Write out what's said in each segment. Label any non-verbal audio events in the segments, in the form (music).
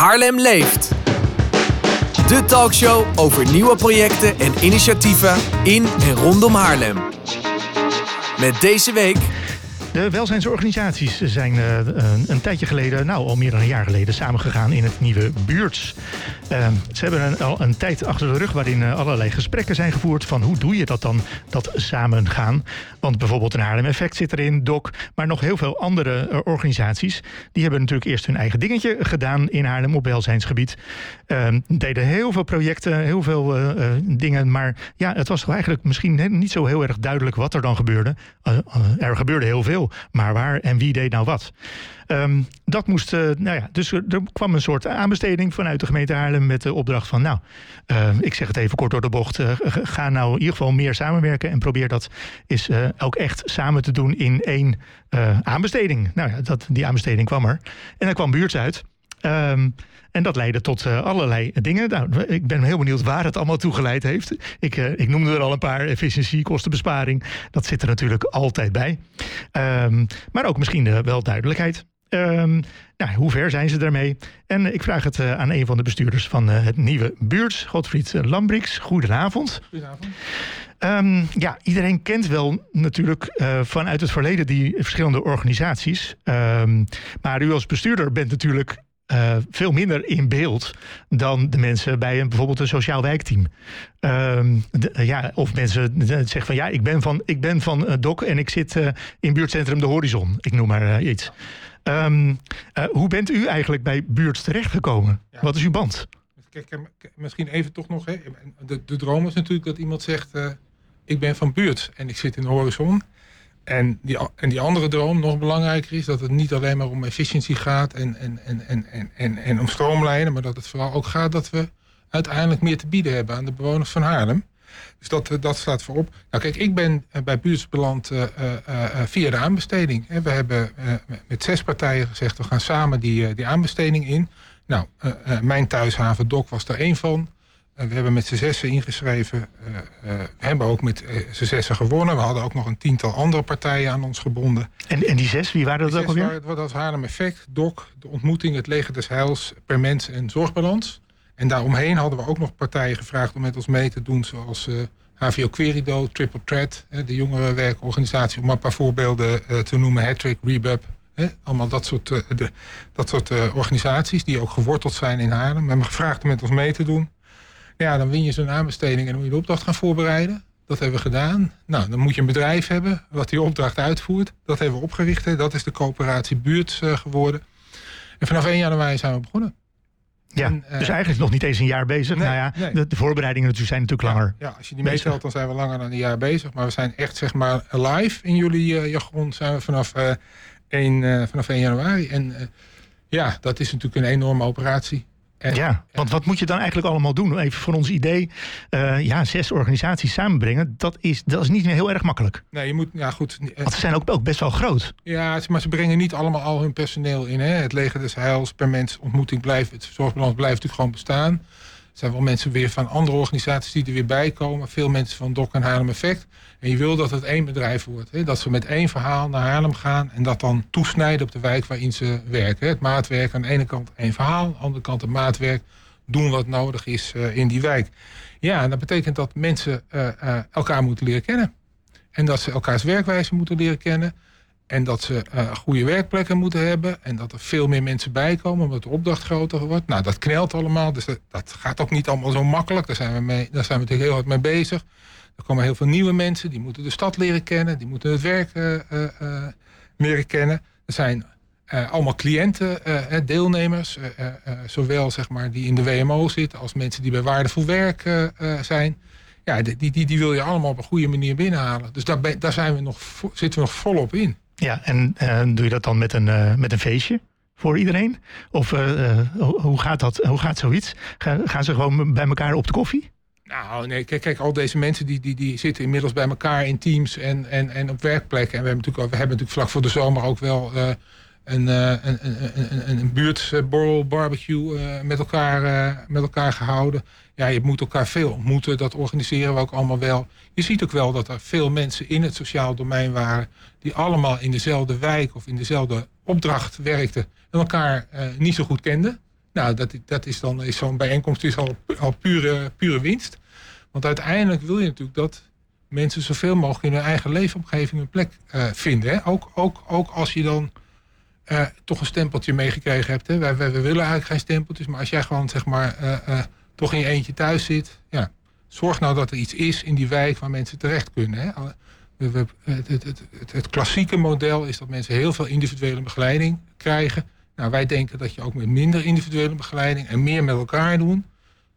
Haarlem leeft. De talkshow over nieuwe projecten en initiatieven in en rondom Haarlem. Met deze week De welzijnsorganisaties zijn uh, een, tijdje geleden, nou al meer dan een jaar geleden, samengegaan in het nieuwe Buurts. Uh, ze hebben al een tijd achter de rug waarin uh, allerlei gesprekken zijn gevoerd van hoe doe je dat dan, dat samengaan. Want bijvoorbeeld een Haarlem Effect zit erin, DOC, maar nog heel veel andere organisaties. Die hebben natuurlijk eerst hun eigen dingetje gedaan in Haarlem op welzijnsgebied. Ehm, deden heel veel projecten, heel veel dingen, maar ja, het was eigenlijk misschien niet zo heel erg duidelijk wat er dan gebeurde. er gebeurde heel veel. Maar waar en wie deed nou wat? Um, dat moest, uh, nou ja, dus er, kwam een soort aanbesteding vanuit de gemeente Haarlem met de opdracht van, nou, uh, ik zeg het even kort door de bocht, uh, ga nou in ieder geval meer samenwerken en probeer dat is ook echt samen te doen in één aanbesteding. Nou ja, dat, die aanbesteding kwam er. En dan kwam buurts uit. Um, en dat leidde tot uh, allerlei dingen. Nou, ik ben heel benieuwd waar het allemaal toe geleid heeft. Ik, uh, ik noemde er al een paar. Efficiëntie, kostenbesparing. Dat zit er natuurlijk altijd bij. Um, maar ook misschien uh, wel duidelijkheid. Um, nou, hoe ver zijn ze daarmee? En ik vraag het aan een van de bestuurders van het nieuwe buurts, Godfried Lambrix. Goedenavond. Goedenavond. Um, ja, iedereen kent wel natuurlijk uh, vanuit het verleden die verschillende organisaties. Um, maar u als bestuurder bent natuurlijk uh, veel minder in beeld dan de mensen bij een, bijvoorbeeld een sociaal wijkteam. Uh, de, ja, of mensen zeggen van ja, ik ben van, ik ben van DOC en ik zit in buurtcentrum De Horizon. Ik noem maar iets. Um, hoe bent u eigenlijk bij buurt terechtgekomen? Ja. Wat is uw band? Kijk, misschien even toch nog. Hè. De, de droom is natuurlijk dat iemand zegt: Ik ben van buurt en ik zit in de horizon. En die, en die andere droom, nog belangrijker is, dat het niet alleen maar om efficiëntie gaat en, en, en, en, en, en, om stroomlijnen, maar dat het vooral ook gaat dat we uiteindelijk meer te bieden hebben aan de bewoners van Haarlem. Dus dat, dat staat voorop. Nou kijk, ik ben bij Buurts beland uh, via de aanbesteding. We hebben met zes partijen gezegd, we gaan samen die, die aanbesteding in. Nou, mijn thuishaven Dok was er één van. We hebben met z'n zessen ingeschreven. Uh, uh, we hebben ook met z'n zessen gewonnen. We hadden ook nog een tiental andere partijen aan ons gebonden. En, en die zes, wie waren dat ook alweer? Waren, dat was Haarlem Effect, DOC, de ontmoeting, het leger des heils, per mens en zorgbalans. En daaromheen hadden we ook nog partijen gevraagd om met ons mee te doen. Zoals HVO Querido, Triple Threat, de jongerenwerkorganisatie. Om maar een paar voorbeelden te noemen. Hattrick, Rebub, allemaal dat soort, de, dat soort organisaties die ook geworteld zijn in Haarlem. We hebben gevraagd om met ons mee te doen. Ja, dan win je zo'n aanbesteding en dan moet je de opdracht gaan voorbereiden. Dat hebben we gedaan. Nou, dan moet je een bedrijf hebben wat die opdracht uitvoert. Dat hebben we opgericht. Hè. Dat is de coöperatie Buurt uh, geworden. En vanaf 1 januari zijn we begonnen. Ja, en, uh, dus eigenlijk nog niet eens een jaar bezig. Nee, nou ja, nee. de, de, voorbereidingen zijn natuurlijk langer. Ja, ja als je die meetelt, dan zijn we langer dan een jaar bezig. Maar we zijn echt, zeg maar, live in jullie uh, jargon zijn we vanaf, 1, vanaf 1 januari. En ja, dat is natuurlijk een enorme operatie. En, ja, want wat moet je dan eigenlijk allemaal doen? Even voor ons idee, uh, ja, zes organisaties samenbrengen, dat is, dat is niet heel erg makkelijk. Nee, je moet, ja goed. Want ze zijn ook, ook best wel groot. Ja, maar ze brengen niet allemaal al hun personeel in. Hè? Het leger des heils, per mens ontmoeting blijft, het zorgbalans blijft natuurlijk gewoon bestaan. Zijn wel mensen weer van andere organisaties die er weer bij komen. Veel mensen van Dok en Haarlem Effect. En je wil dat het één bedrijf wordt. Hè? Dat ze met één verhaal naar Haarlem gaan en dat dan toesnijden op de wijk waarin ze werken. Het maatwerk aan de ene kant één verhaal, aan de andere kant het maatwerk. Doen wat nodig is uh, in die wijk. Ja, en dat betekent dat mensen uh, uh, elkaar moeten leren kennen. En dat ze elkaars werkwijze moeten leren kennen. En dat ze uh, goede werkplekken moeten hebben. En dat er veel meer mensen bij komen, omdat de opdracht groter wordt. Nou, dat knelt allemaal. Dus dat, gaat ook niet allemaal zo makkelijk. Daar zijn, we mee, daar zijn we natuurlijk heel hard mee bezig. Er komen heel veel nieuwe mensen. Die moeten de stad leren kennen. Die moeten het werk uh, uh, leren kennen. Er zijn allemaal cliënten, deelnemers. zowel zeg maar, die in de WMO zitten als mensen die bij Waardevol Werk zijn. Ja, die, die, die wil je allemaal op een goede manier binnenhalen. Dus daar, daar zijn we nog, zitten we nog volop in. Ja, en uh, doe je dat dan met een, uh, met een feestje voor iedereen? Of uh, hoe, gaat dat, hoe gaat zoiets? Gaan, ze gewoon bij elkaar op de koffie? Nou, nee, kijk, kijk al deze mensen die, die, die zitten inmiddels bij elkaar in teams en, en, en op werkplekken. En we hebben natuurlijk, we hebben natuurlijk vlak voor de zomer ook wel een, een, een, een, een buurtborrel barbecue met, elkaar, met elkaar gehouden. Ja, je moet elkaar veel ontmoeten. Dat organiseren we ook allemaal wel. Je ziet ook wel dat er veel mensen in het sociaal domein waren... die allemaal in dezelfde wijk of in dezelfde opdracht werkten... en elkaar uh, niet zo goed kenden. Nou, dat, dat is dan is zo'n bijeenkomst is al, al pure, pure winst. Want uiteindelijk wil je natuurlijk dat mensen zoveel mogelijk in hun eigen leefomgeving een plek uh, vinden. Hè? Ook, ook, ook als je dan uh, toch een stempeltje meegekregen hebt. Hè? Wij, wij, willen eigenlijk geen stempeltjes, maar als jij gewoon zeg maar toch in je eentje thuis zit, ja, zorg nou dat er iets is in die wijk waar mensen terecht kunnen. Hè? We, we, het, het, het, het, klassieke model is dat mensen heel veel individuele begeleiding krijgen. Nou, wij denken dat je ook met minder individuele begeleiding en meer met elkaar doen,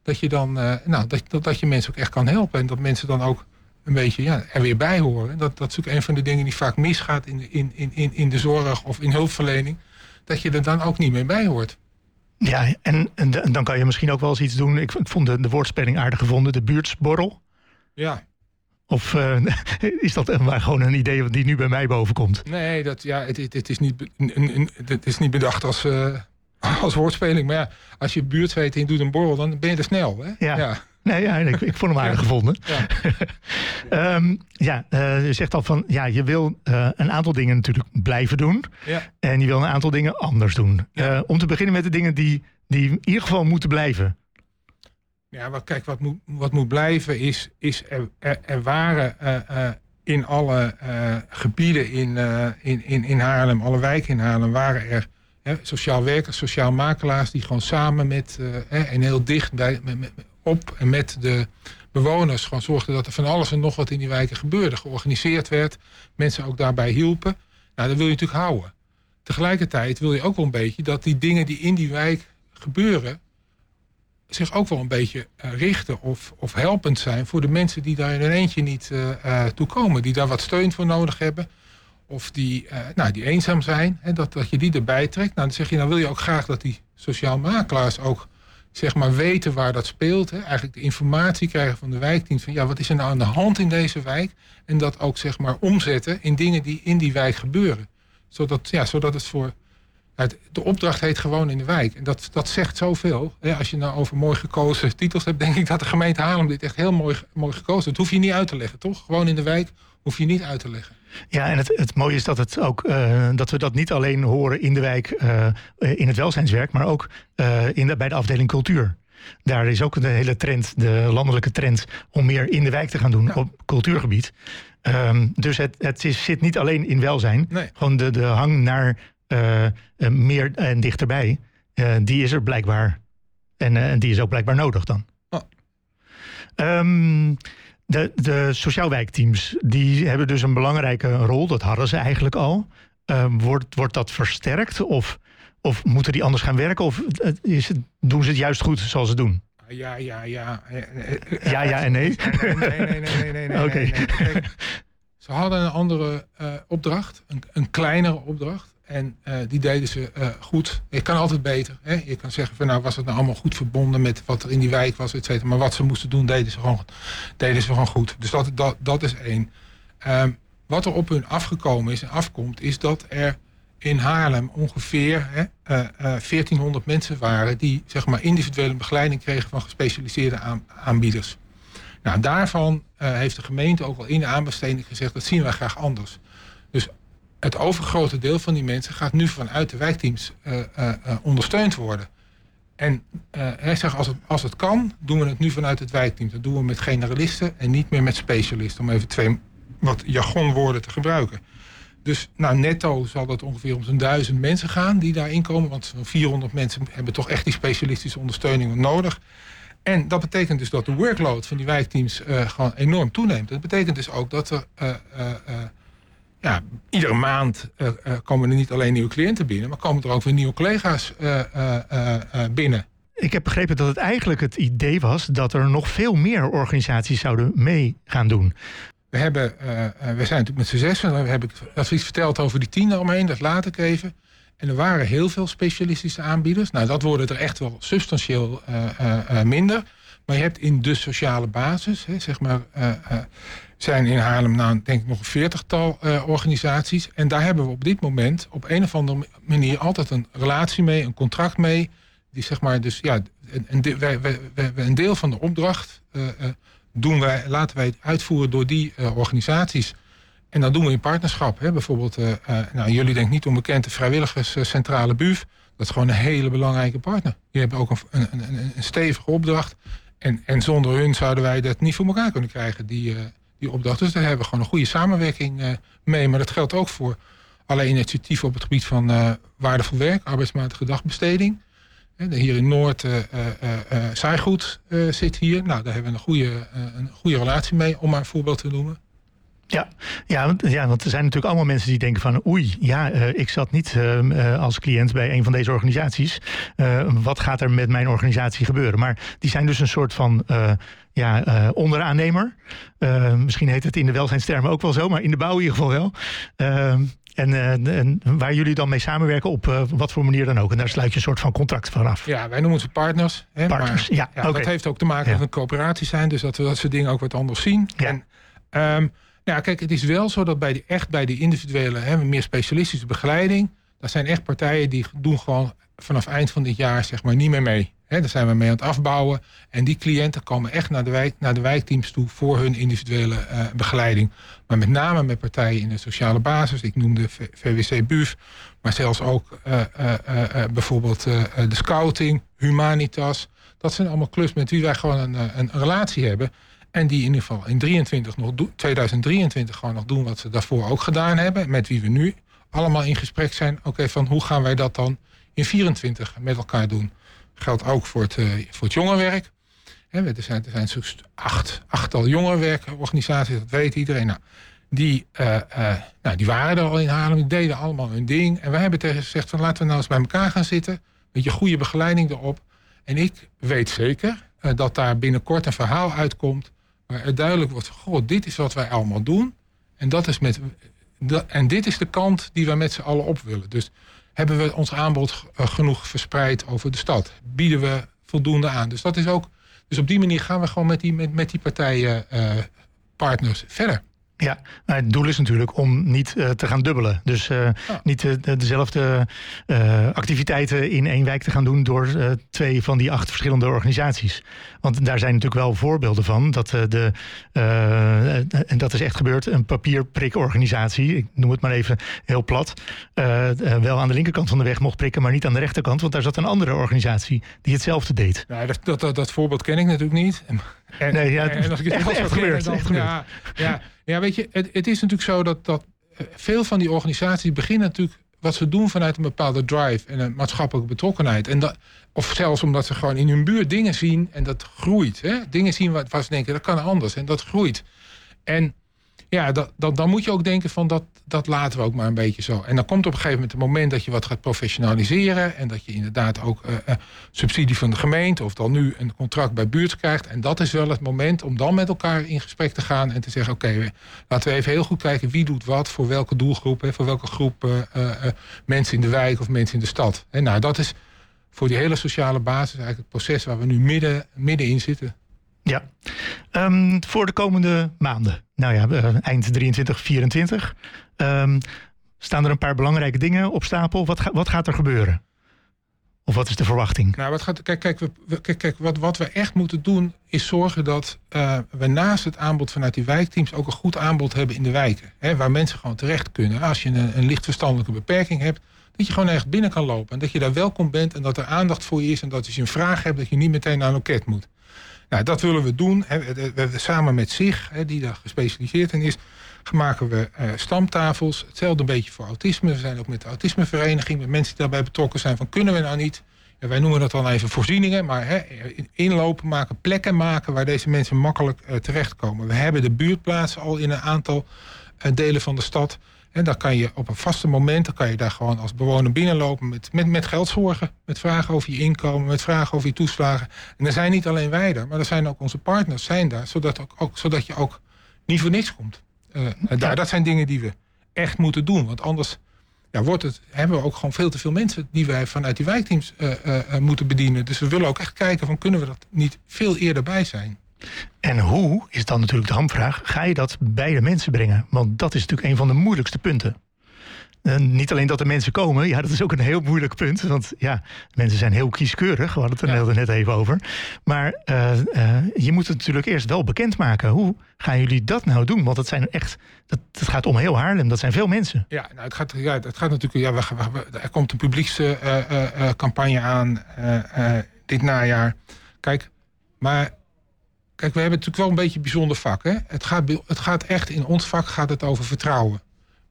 dat je dan, nou, dat, dat, dat je mensen ook echt kan helpen en dat mensen dan ook een beetje ja, er weer bij horen. Dat, dat is ook een van de dingen die vaak misgaat in de, in, in, in de zorg of in hulpverlening. Dat je er dan ook niet meer bij hoort. Ja, en, en, dan kan je misschien ook wel eens iets doen. Ik, vond de, de woordspeling aardig gevonden, de buurtsborrel. Ja. Of uh, (laughs) is dat maar gewoon een idee die nu bij mij boven komt? Nee, dat, ja, het, het, is, niet, het is niet bedacht als, uh, (laughs) als woordspeling. Maar ja, als je buurt weet en je doet een borrel, dan ben je er snel. Hè? Ja. ja. Nee, ja, ik, ik vond hem aardig gevonden. Ja, um, (laughs) ja uh, je zegt al van ja, je wil uh, een aantal dingen natuurlijk blijven doen. Ja. En je wil een aantal dingen anders doen. Ja. Uh, om te beginnen met de dingen die, die in ieder geval moeten blijven. Ja, wat, kijk, wat moet, wat moet blijven is, is er, er, er waren in alle gebieden in, in, in, in Haarlem, alle wijken in Haarlem, waren er sociaal werkers, sociaal makelaars die gewoon samen met en heel dicht bij, met, met, op en met de bewoners gewoon zorgden dat er van alles en nog wat in die wijken gebeurde. Georganiseerd werd, mensen ook daarbij hielpen. Nou, dat wil je natuurlijk houden. Tegelijkertijd wil je ook wel een beetje dat die dingen die in die wijk gebeuren, zich ook wel een beetje uh, richten of, of helpend zijn voor de mensen die daar in een eentje niet uh, toe komen. Die daar wat steun voor nodig hebben. Of die, nou, die eenzaam zijn. Hè, dat, dat je die erbij trekt. Nou, dan zeg je, dan wil je ook graag dat die sociaal makelaars ook zeg maar weten waar dat speelt. Hè? Eigenlijk de informatie krijgen van de wijkdienst van ja, wat is er nou aan de hand in deze wijk? En dat ook zeg maar omzetten in dingen die in die wijk gebeuren. Zodat, ja, zodat het voor. De opdracht heet gewoon in de wijk. En dat, dat zegt zoveel. Als je nou over mooi gekozen titels hebt, denk ik dat de gemeente Haarlem dit echt heel mooi, mooi gekozen heeft. Dat hoef je niet uit te leggen, toch? Gewoon in de wijk hoef je niet uit te leggen. Ja, en het, het mooie is dat, het ook, uh, dat we dat niet alleen horen in de wijk, uh, in het welzijnswerk, maar ook uh, in de, bij de afdeling cultuur. Daar is ook de hele trend, de landelijke trend, om meer in de wijk te gaan doen ja. op cultuurgebied. Um, dus het, het is, zit niet alleen in welzijn. Nee. Gewoon de, de hang naar meer en dichterbij, die is er blijkbaar. En die is ook blijkbaar nodig dan. Oh. Um, de, de sociaal wijkteams die hebben dus een belangrijke rol. Dat hadden ze eigenlijk al. Uh, wordt, wordt dat versterkt? Of, of moeten die anders gaan werken? Of is het, doen ze het juist goed zoals ze doen? Ja, ja, ja. Ja, ja en (laughs) nee? Nee, nee, nee, nee, nee, nee, (laughs) Oké. Ze hadden een andere uh, opdracht, een, een kleinere opdracht. En uh, die deden ze uh, goed. Je kan altijd beter. Hè? Je kan zeggen van nou was het nou allemaal goed verbonden met wat er in die wijk was, et cetera. Maar wat ze moesten doen, deden ze gewoon, deden ze gewoon goed. Dus dat, dat, dat is één. Um, wat er op hun afgekomen is en afkomt, is dat er in Haarlem ongeveer hè, uh, uh, 1400 mensen waren die zeg maar individuele begeleiding kregen van gespecialiseerde aan, aanbieders. Nou, daarvan heeft de gemeente ook al in de aanbesteding gezegd dat zien wij graag anders. Dus het overgrote deel van die mensen gaat nu vanuit de wijkteams uh, uh, uh, ondersteund worden. En hij zegt, als het, als het kan, doen we het nu vanuit het wijkteam. Dat doen we met generalisten en niet meer met specialisten. Om even twee wat jargonwoorden te gebruiken. Dus nou, netto zal dat ongeveer om zo'n duizend mensen gaan die daarin komen. Want zo'n 400 mensen hebben toch echt die specialistische ondersteuning nodig. En dat betekent dus dat de workload van die wijkteams gewoon enorm toeneemt. Dat betekent dus ook dat er ja, iedere maand uh, uh, komen er niet alleen nieuwe cliënten binnen, maar komen er ook weer nieuwe collega's uh, binnen. Ik heb begrepen dat het eigenlijk het idee was dat er nog veel meer organisaties zouden mee gaan doen. We, hebben, we zijn natuurlijk met z'n zessen, dan heb ik iets verteld over die tien omheen, dat laat ik even. En er waren heel veel specialistische aanbieders. Nou, dat worden er echt wel substantieel minder. Maar je hebt in de sociale basis, hè, zeg maar, zijn in Haarlem nou denk ik nog een veertigtal uh, organisaties. En daar hebben we op dit moment op een of andere manier altijd een relatie mee, een contract mee. Die zeg maar dus ja, een, wij, een deel van de opdracht doen wij, laten wij uitvoeren door die organisaties. En dat doen we in partnerschap. Hè. Bijvoorbeeld, nou, jullie denk niet onbekend de vrijwilligerscentrale BUF. Dat is gewoon een hele belangrijke partner. Die hebben ook een, een, een stevige opdracht. En, en zonder hun zouden wij dat niet voor elkaar kunnen krijgen, die, die opdracht. Dus daar hebben we gewoon een goede samenwerking mee. Maar dat geldt ook voor alle initiatieven op het gebied van waardevol werk, arbeidsmatige dagbesteding. Hier in Noord, Saaigoed zit hier. Nou, daar hebben we een goede, een goede relatie mee, om maar een voorbeeld te noemen. Ja, ja, want, ja, want er zijn natuurlijk allemaal mensen die denken van... oei, ja, ik zat niet als cliënt bij een van deze organisaties. wat gaat er met mijn organisatie gebeuren? Maar die zijn dus een soort van ja, onderaannemer. misschien heet het in de welzijnstermen ook wel zo, maar in de bouw in ieder geval wel. En, uh, en, waar jullie dan mee samenwerken op wat voor manier dan ook. En daar sluit je een soort van contract vanaf. Ja, wij noemen ze partners. Hè, partners, maar, ja. ja Dat heeft ook te maken met een coöperatie zijn. Dus dat we dat soort dingen ook wat anders zien. Ja. En, um, nou, kijk, het is wel zo dat bij die, echt bij die individuele, hè, meer specialistische begeleiding. Dat zijn echt partijen die doen gewoon vanaf eind van dit jaar zeg maar niet meer mee. He, daar zijn we mee aan het afbouwen. En die cliënten komen echt naar de, wijk, naar de wijkteams toe voor hun individuele uh, begeleiding. Maar met name met partijen in de sociale basis. Ik noemde VWC BUF. Maar zelfs ook uh, uh, bijvoorbeeld de scouting, Humanitas. Dat zijn allemaal clubs met wie wij gewoon een, een relatie hebben. En die in ieder geval in 23 nog 2023 gewoon nog doen wat ze daarvoor ook gedaan hebben. Met wie we nu allemaal in gesprek zijn. Oké, van hoe gaan wij dat dan in 24 met elkaar doen? Geldt ook voor het, uh, voor het jongerenwerk. He, er zijn, er zijn zo'n acht, achttal jongerenwerkorganisaties, dat weet iedereen. Nou, die, uh, uh, nou, die waren er al in Haarlem, die deden allemaal hun ding. En wij hebben tegen gezegd van laten we nou eens bij elkaar gaan zitten. Met je goede begeleiding erop. En ik weet zeker dat daar binnenkort een verhaal uitkomt waar het duidelijk wordt: goh, dit is wat wij allemaal doen. En, dat is met, en dit is de kant die wij met z'n allen op willen. Dus hebben we ons aanbod eh, genoeg verspreid over de stad? Bieden we voldoende aan? Dus dat is ook. Dus op die manier gaan we gewoon met die, met, met die partijen uh, partners verder. Ja, maar het doel is natuurlijk om niet uh, te gaan dubbelen. Dus uh, niet uh, dezelfde activiteiten in één wijk te gaan doen door twee van die acht verschillende organisaties. Want daar zijn natuurlijk wel voorbeelden van. Dat de, en dat is echt gebeurd, een papierprikorganisatie, ik noem het maar even heel plat, wel aan de linkerkant van de weg mocht prikken, maar niet aan de rechterkant. Want daar zat een andere organisatie die hetzelfde deed. Ja, dat, dat, dat voorbeeld ken ik natuurlijk niet. En, nee, ja, en als ik het echt, echt. Ja, ja, ja, weet je, het, het is natuurlijk zo dat, dat eh, veel van die organisaties beginnen natuurlijk wat ze doen vanuit een bepaalde drive en een maatschappelijke betrokkenheid. En dat, of zelfs omdat ze gewoon in hun buurt dingen zien en dat groeit. Hè? Dingen zien waar, ze denken, dat kan anders en dat groeit. En ja, dan moet je ook denken van dat, dat laten we ook maar een beetje zo. En dan komt op een gegeven moment het moment dat je wat gaat professionaliseren. En dat je inderdaad ook uh, subsidie van de gemeente of dan nu een contract bij buurt krijgt. En dat is wel het moment om dan met elkaar in gesprek te gaan en te zeggen: oké, laten we even heel goed kijken wie doet wat voor welke doelgroep, hè, voor welke groep uh, mensen in de wijk of mensen in de stad. En nou, dat is voor die hele sociale basis eigenlijk het proces waar we nu midden, middenin zitten. Ja, um, voor de komende maanden, nou ja, uh, eind 23, 24, um, staan er een paar belangrijke dingen op stapel. Wat, wat gaat er gebeuren? Of wat is de verwachting? Nou, wat, gaat, kijk, kijk, we, kijk, kijk wat, wat we echt moeten doen is zorgen dat uh, we naast het aanbod vanuit die wijkteams ook een goed aanbod hebben in de wijken. Hè, waar mensen gewoon terecht kunnen. Als je een, een licht verstandelijke beperking hebt, dat je gewoon echt binnen kan lopen. En dat je daar welkom bent en dat er aandacht voor je is. En dat als je een vraag hebt, dat je niet meteen naar een loket moet. Nou, dat willen we doen. Samen met SIG, die daar gespecialiseerd in is, maken we uh, stamtafels. Hetzelfde een beetje voor autisme. We zijn ook met de autismevereniging, met mensen die daarbij betrokken zijn. Van kunnen we nou niet, wij noemen dat dan even voorzieningen, maar inlopen maken, plekken maken waar deze mensen makkelijk uh, terechtkomen. We hebben de buurtplaatsen al in een aantal uh, delen van de stad. En dan kan je op een vaste moment, dan kan je daar gewoon als bewoner binnenlopen met, met, met geldzorgen. Met vragen over je inkomen, met vragen over je toeslagen. En er zijn niet alleen wij daar, maar er zijn ook onze partners zijn daar. Zodat, ook, ook zodat je ook niet voor niks komt. Uh, daar, dat zijn dingen die we echt moeten doen. Want anders ja, wordt het, hebben we ook gewoon veel te veel mensen die wij vanuit die wijkteams uh, uh, moeten bedienen. Dus we willen ook echt kijken van kunnen we dat niet veel eerder bij zijn. En hoe, is dan natuurlijk de hamvraag, ga je dat bij de mensen brengen? Want dat is natuurlijk een van de moeilijkste punten. niet alleen dat de mensen komen, ja, dat is ook een heel moeilijk punt. Want ja, mensen zijn heel kieskeurig. We hadden het er net even over. Maar je moet het natuurlijk eerst wel bekendmaken. Hoe gaan jullie dat nou doen? Want het zijn echt, dat, het gaat om heel Haarlem. Dat zijn veel mensen. Ja, nou, het, gaat, ja het gaat natuurlijk. Ja, we, we, er komt een publiekscampagne aan dit najaar. Kijk, maar Kijk, we hebben natuurlijk wel een beetje een bijzonder vak. Hè? Het, gaat, het gaat echt, in ons vak gaat het over vertrouwen.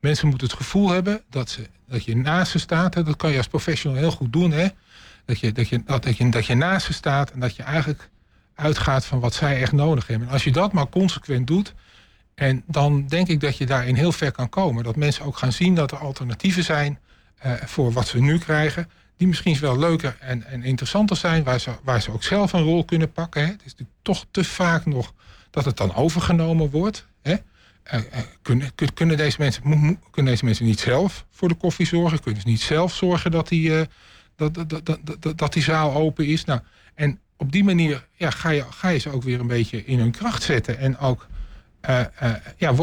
Mensen moeten het gevoel hebben dat, ze, dat je naast ze staat. Hè? Dat kan je als professional heel goed doen. Hè? Dat, je, dat, je, dat, je, naast ze staat en dat je eigenlijk uitgaat van wat zij echt nodig hebben. En als je dat maar consequent doet, en dan denk ik dat je daarin heel ver kan komen. Dat mensen ook gaan zien dat er alternatieven zijn uh, voor wat ze nu krijgen die misschien wel leuker en, en interessanter zijn, waar ze, waar ze ook zelf een rol kunnen pakken. Hè. Het is natuurlijk toch te vaak nog dat het dan overgenomen wordt. Hè. Kunnen, kunnen, deze mensen, kunnen deze mensen niet zelf voor de koffie zorgen? Kunnen ze niet zelf zorgen dat die, uh, dat, dat, dat, dat, die zaal open is? Nou, en op die manier ja, ga, je, ga je ze ook weer een beetje in hun kracht zetten. En ook uh, ja,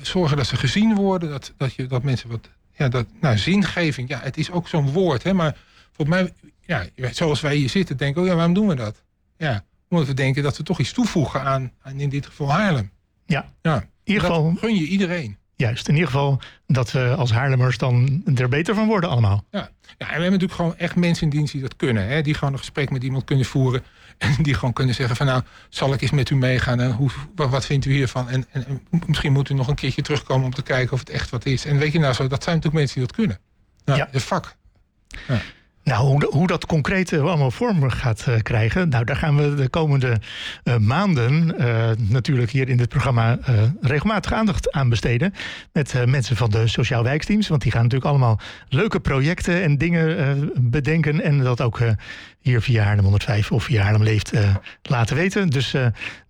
zorgen dat ze gezien worden. Dat, dat, je, dat mensen wat. Ja, dat, nou, zingeving, ja, het is ook zo'n woord, hè, maar volgens mij, ja, zoals wij hier zitten, denken, oh ja, waarom doen we dat? Ja, omdat we denken dat we toch iets toevoegen aan, aan in dit geval Haarlem. Ja, ja. in ieder geval. gun je iedereen. Juist, in ieder geval dat we als Haarlemmers dan er beter van worden allemaal. Ja, ja en we hebben natuurlijk gewoon echt mensen in dienst die dat kunnen. Hè? Die gewoon een gesprek met iemand kunnen voeren. (laughs) En die gewoon kunnen zeggen van nou, zal ik eens met u meegaan? En hoe, wat, vindt u hiervan? En, en, misschien moet u nog een keertje terugkomen om te kijken of het echt wat is. En weet je nou zo, dat zijn natuurlijk mensen die dat kunnen. Nou, ja. Het vak. Ja. Nou, hoe, dat concreet eh, allemaal vorm gaat uh, krijgen, nou, daar gaan we de komende uh, maanden natuurlijk hier in dit programma regelmatig aandacht aan besteden. Met mensen van de sociaal wijkteams, want die gaan natuurlijk allemaal leuke projecten en dingen bedenken en dat ook hier via Haarlem 105 of via Haarlem Leeft laten weten. Dus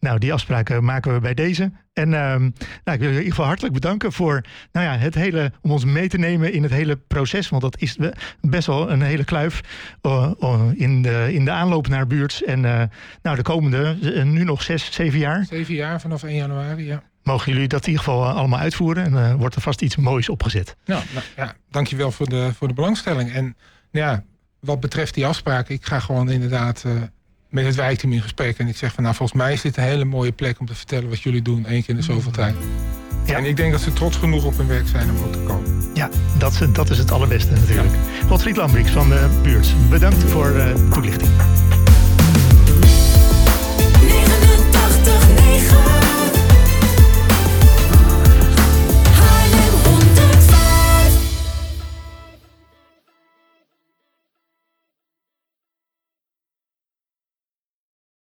nou, die afspraken maken we bij deze. En uh, nou, ik wil je in ieder geval hartelijk bedanken voor nou ja, het hele, om ons mee te nemen in het hele proces. Want dat is best wel een hele kluif uh, in, de, in de aanloop naar buurts. En uh, nou, de komende, uh, nu nog zes, zeven jaar. Zeven jaar vanaf 1 januari, ja. Mogen jullie dat in ieder geval allemaal uitvoeren en wordt er vast iets moois opgezet. Nou, nou ja, dankjewel voor de, voor de belangstelling. En ja, wat betreft die afspraken, ik ga gewoon inderdaad met het wijkteam in gesprek. En ik zeg van nou, volgens mij is dit een hele mooie plek om te vertellen wat jullie doen één keer in de zoveel tijd. Ja. En ik denk dat ze trots genoeg op hun werk zijn om ook te komen. Ja, dat, dat is het allerbeste natuurlijk. Ja. Godfried Lambrix van de buurt, bedankt voor de toelichting.